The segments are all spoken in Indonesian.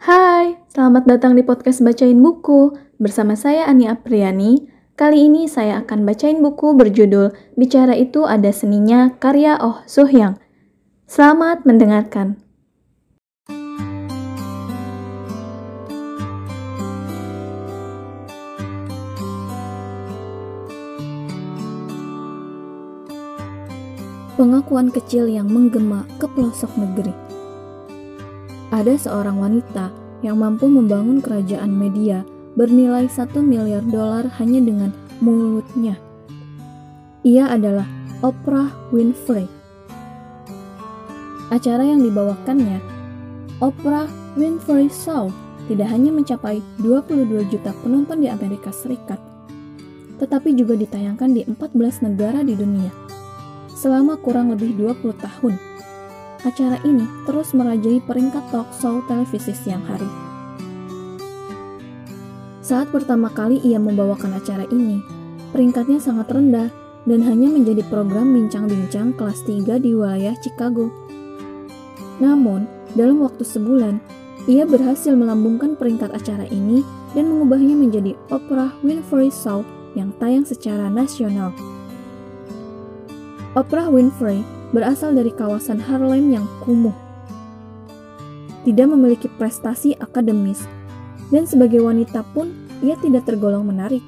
Hai, selamat datang di podcast Bacain Buku. Bersama saya Ani Apriani. Kali ini saya akan bacain buku berjudul Bicara Itu Ada Seninya karya Oh Suhyang. Selamat mendengarkan. Pengakuan kecil yang menggema ke pelosok negeri. Ada seorang wanita yang mampu membangun kerajaan media bernilai satu miliar dolar hanya dengan mulutnya. Ia adalah Oprah Winfrey. Acara yang dibawakannya, Oprah Winfrey Show, tidak hanya mencapai 22 juta penonton di Amerika Serikat, tetapi juga ditayangkan di 14 negara di dunia selama kurang lebih 20 tahun. Acara ini terus merajai peringkat talk show televisi siang hari. Saat pertama kali ia membawakan acara ini, peringkatnya sangat rendah dan hanya menjadi program bincang-bincang kelas 3 di wilayah Chicago. Namun, dalam waktu sebulan, ia berhasil melambungkan peringkat acara ini dan mengubahnya menjadi Oprah Winfrey Show yang tayang secara nasional. Oprah Winfrey berasal dari kawasan Harlem yang kumuh. Tidak memiliki prestasi akademis, dan sebagai wanita pun ia tidak tergolong menarik.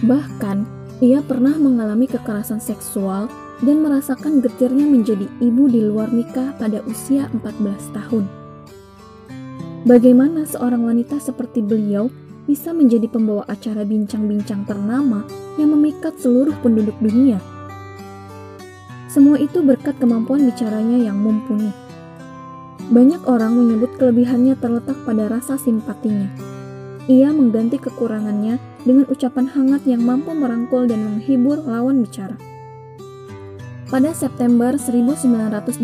Bahkan, ia pernah mengalami kekerasan seksual dan merasakan getirnya menjadi ibu di luar nikah pada usia 14 tahun. Bagaimana seorang wanita seperti beliau bisa menjadi pembawa acara bincang-bincang ternama yang memikat seluruh penduduk dunia? Semua itu berkat kemampuan bicaranya yang mumpuni. Banyak orang menyebut kelebihannya terletak pada rasa simpatinya. Ia mengganti kekurangannya dengan ucapan hangat yang mampu merangkul dan menghibur lawan bicara. Pada September 1986,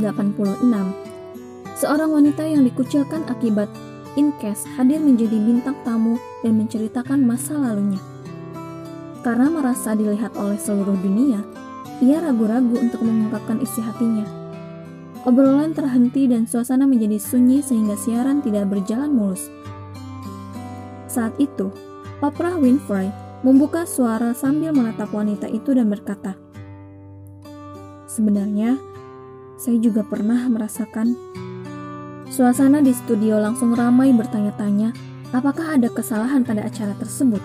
seorang wanita yang dikucilkan akibat Inkes hadir menjadi bintang tamu dan menceritakan masa lalunya. Karena merasa dilihat oleh seluruh dunia, ia ragu-ragu untuk mengungkapkan isi hatinya. Obrolan terhenti dan suasana menjadi sunyi sehingga siaran tidak berjalan mulus. Saat itu, Oprah Winfrey membuka suara sambil menatap wanita itu dan berkata, Sebenarnya, saya juga pernah merasakan Suasana di studio langsung ramai bertanya-tanya apakah ada kesalahan pada acara tersebut.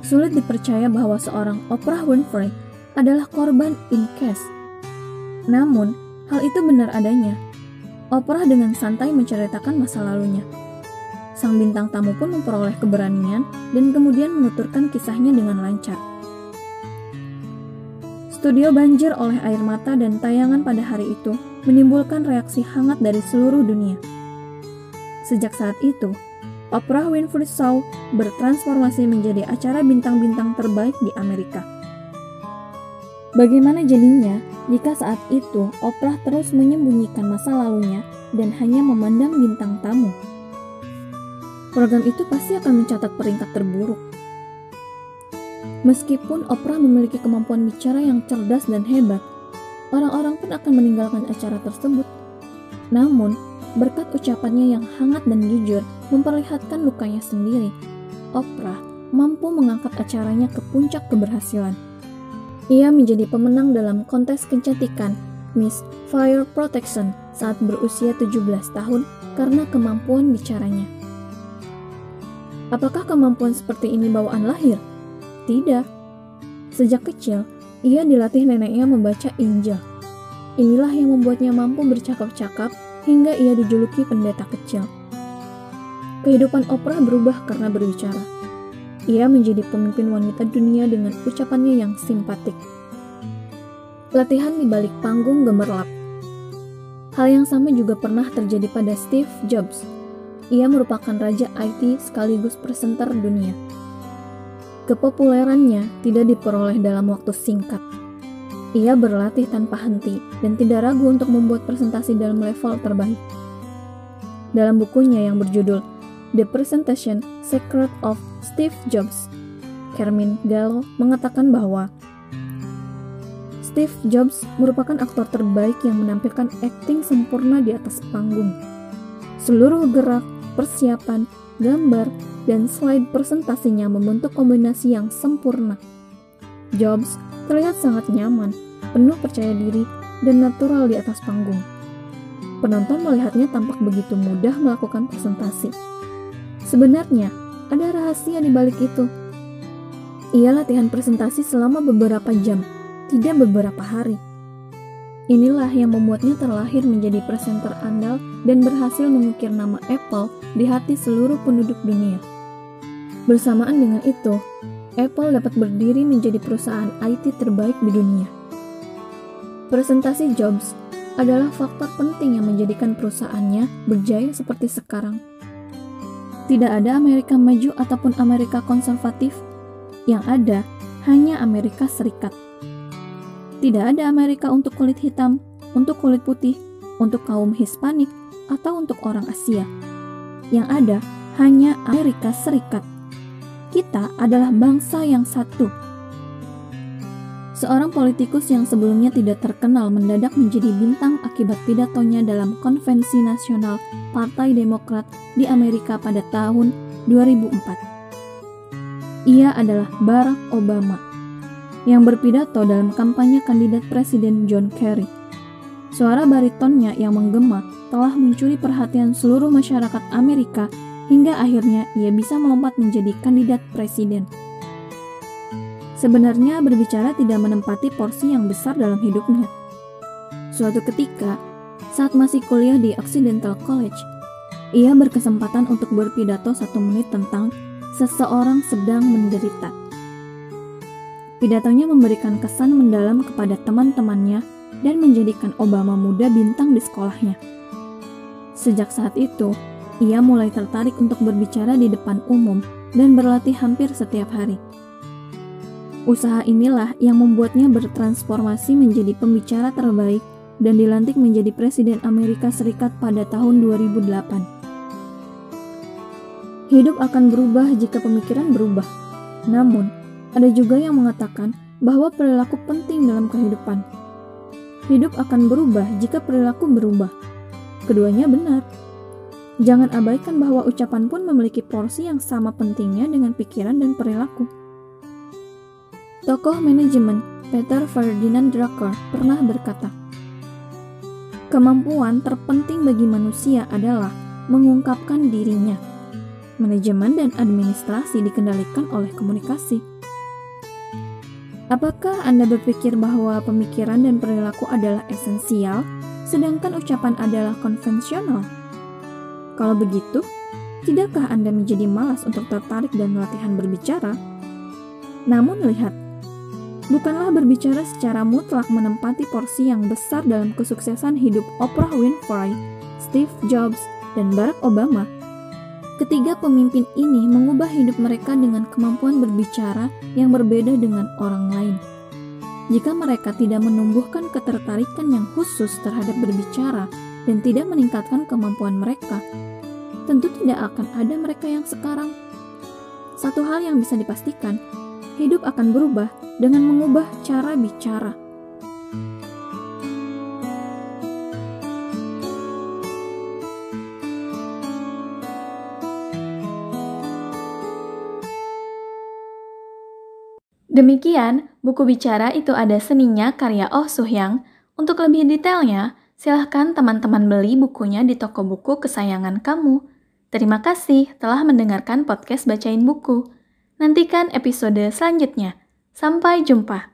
Sulit dipercaya bahwa seorang Oprah Winfrey adalah korban incest. Namun, hal itu benar adanya. Oprah dengan santai menceritakan masa lalunya. Sang bintang tamu pun memperoleh keberanian dan kemudian menuturkan kisahnya dengan lancar. Studio banjir oleh air mata dan tayangan pada hari itu menimbulkan reaksi hangat dari seluruh dunia. Sejak saat itu, Oprah Winfrey Show bertransformasi menjadi acara bintang-bintang terbaik di Amerika. Bagaimana jadinya jika saat itu Oprah terus menyembunyikan masa lalunya dan hanya memandang bintang tamu? Program itu pasti akan mencatat peringkat terburuk. Meskipun Oprah memiliki kemampuan bicara yang cerdas dan hebat, orang-orang pun akan meninggalkan acara tersebut. Namun, berkat ucapannya yang hangat dan jujur memperlihatkan lukanya sendiri, Oprah mampu mengangkat acaranya ke puncak keberhasilan. Ia menjadi pemenang dalam kontes kecantikan Miss Fire Protection saat berusia 17 tahun karena kemampuan bicaranya. Apakah kemampuan seperti ini bawaan lahir? Tidak. Sejak kecil, ia dilatih neneknya membaca Injil. Inilah yang membuatnya mampu bercakap-cakap hingga ia dijuluki pendeta kecil. Kehidupan Oprah berubah karena berbicara ia menjadi pemimpin wanita dunia dengan ucapannya yang simpatik. Latihan di balik panggung gemerlap. Hal yang sama juga pernah terjadi pada Steve Jobs. Ia merupakan raja IT sekaligus presenter dunia. Kepopulerannya tidak diperoleh dalam waktu singkat. Ia berlatih tanpa henti dan tidak ragu untuk membuat presentasi dalam level terbaik. Dalam bukunya yang berjudul The Presentation Secret of Steve Jobs. Carmine Gallo mengatakan bahwa Steve Jobs merupakan aktor terbaik yang menampilkan akting sempurna di atas panggung. Seluruh gerak, persiapan, gambar, dan slide presentasinya membentuk kombinasi yang sempurna. Jobs terlihat sangat nyaman, penuh percaya diri, dan natural di atas panggung. Penonton melihatnya tampak begitu mudah melakukan presentasi. Sebenarnya, ada rahasia di balik itu. Ia latihan presentasi selama beberapa jam, tidak beberapa hari. Inilah yang membuatnya terlahir menjadi presenter andal dan berhasil mengukir nama Apple di hati seluruh penduduk dunia. Bersamaan dengan itu, Apple dapat berdiri menjadi perusahaan IT terbaik di dunia. Presentasi Jobs adalah faktor penting yang menjadikan perusahaannya berjaya seperti sekarang. Tidak ada Amerika maju ataupun Amerika konservatif, yang ada hanya Amerika Serikat. Tidak ada Amerika untuk kulit hitam, untuk kulit putih, untuk kaum Hispanik, atau untuk orang Asia. Yang ada hanya Amerika Serikat. Kita adalah bangsa yang satu. Seorang politikus yang sebelumnya tidak terkenal mendadak menjadi bintang akibat pidatonya dalam konvensi nasional Partai Demokrat di Amerika pada tahun 2004. Ia adalah Barack Obama yang berpidato dalam kampanye kandidat Presiden John Kerry. Suara baritonnya yang menggema telah mencuri perhatian seluruh masyarakat Amerika hingga akhirnya ia bisa melompat menjadi kandidat presiden. Sebenarnya berbicara tidak menempati porsi yang besar dalam hidupnya. Suatu ketika, saat masih kuliah di Occidental College, ia berkesempatan untuk berpidato satu menit tentang seseorang sedang menderita. Pidatonya memberikan kesan mendalam kepada teman-temannya dan menjadikan Obama muda bintang di sekolahnya. Sejak saat itu, ia mulai tertarik untuk berbicara di depan umum dan berlatih hampir setiap hari. Usaha inilah yang membuatnya bertransformasi menjadi pembicara terbaik dan dilantik menjadi Presiden Amerika Serikat pada tahun 2008. Hidup akan berubah jika pemikiran berubah. Namun, ada juga yang mengatakan bahwa perilaku penting dalam kehidupan. Hidup akan berubah jika perilaku berubah. Keduanya benar. Jangan abaikan bahwa ucapan pun memiliki porsi yang sama pentingnya dengan pikiran dan perilaku. Tokoh manajemen Peter Ferdinand Drucker pernah berkata, Kemampuan terpenting bagi manusia adalah mengungkapkan dirinya. Manajemen dan administrasi dikendalikan oleh komunikasi. Apakah Anda berpikir bahwa pemikiran dan perilaku adalah esensial, sedangkan ucapan adalah konvensional? Kalau begitu, tidakkah Anda menjadi malas untuk tertarik dan latihan berbicara? Namun lihat, bukanlah berbicara secara mutlak menempati porsi yang besar dalam kesuksesan hidup Oprah Winfrey, Steve Jobs, dan Barack Obama Ketiga pemimpin ini mengubah hidup mereka dengan kemampuan berbicara yang berbeda dengan orang lain. Jika mereka tidak menumbuhkan ketertarikan yang khusus terhadap berbicara dan tidak meningkatkan kemampuan mereka, tentu tidak akan ada mereka yang sekarang. Satu hal yang bisa dipastikan, hidup akan berubah dengan mengubah cara bicara. Demikian, buku bicara itu ada seninya karya Oh Suhyang. Untuk lebih detailnya, silahkan teman-teman beli bukunya di toko buku kesayangan kamu. Terima kasih telah mendengarkan podcast Bacain Buku. Nantikan episode selanjutnya. Sampai jumpa.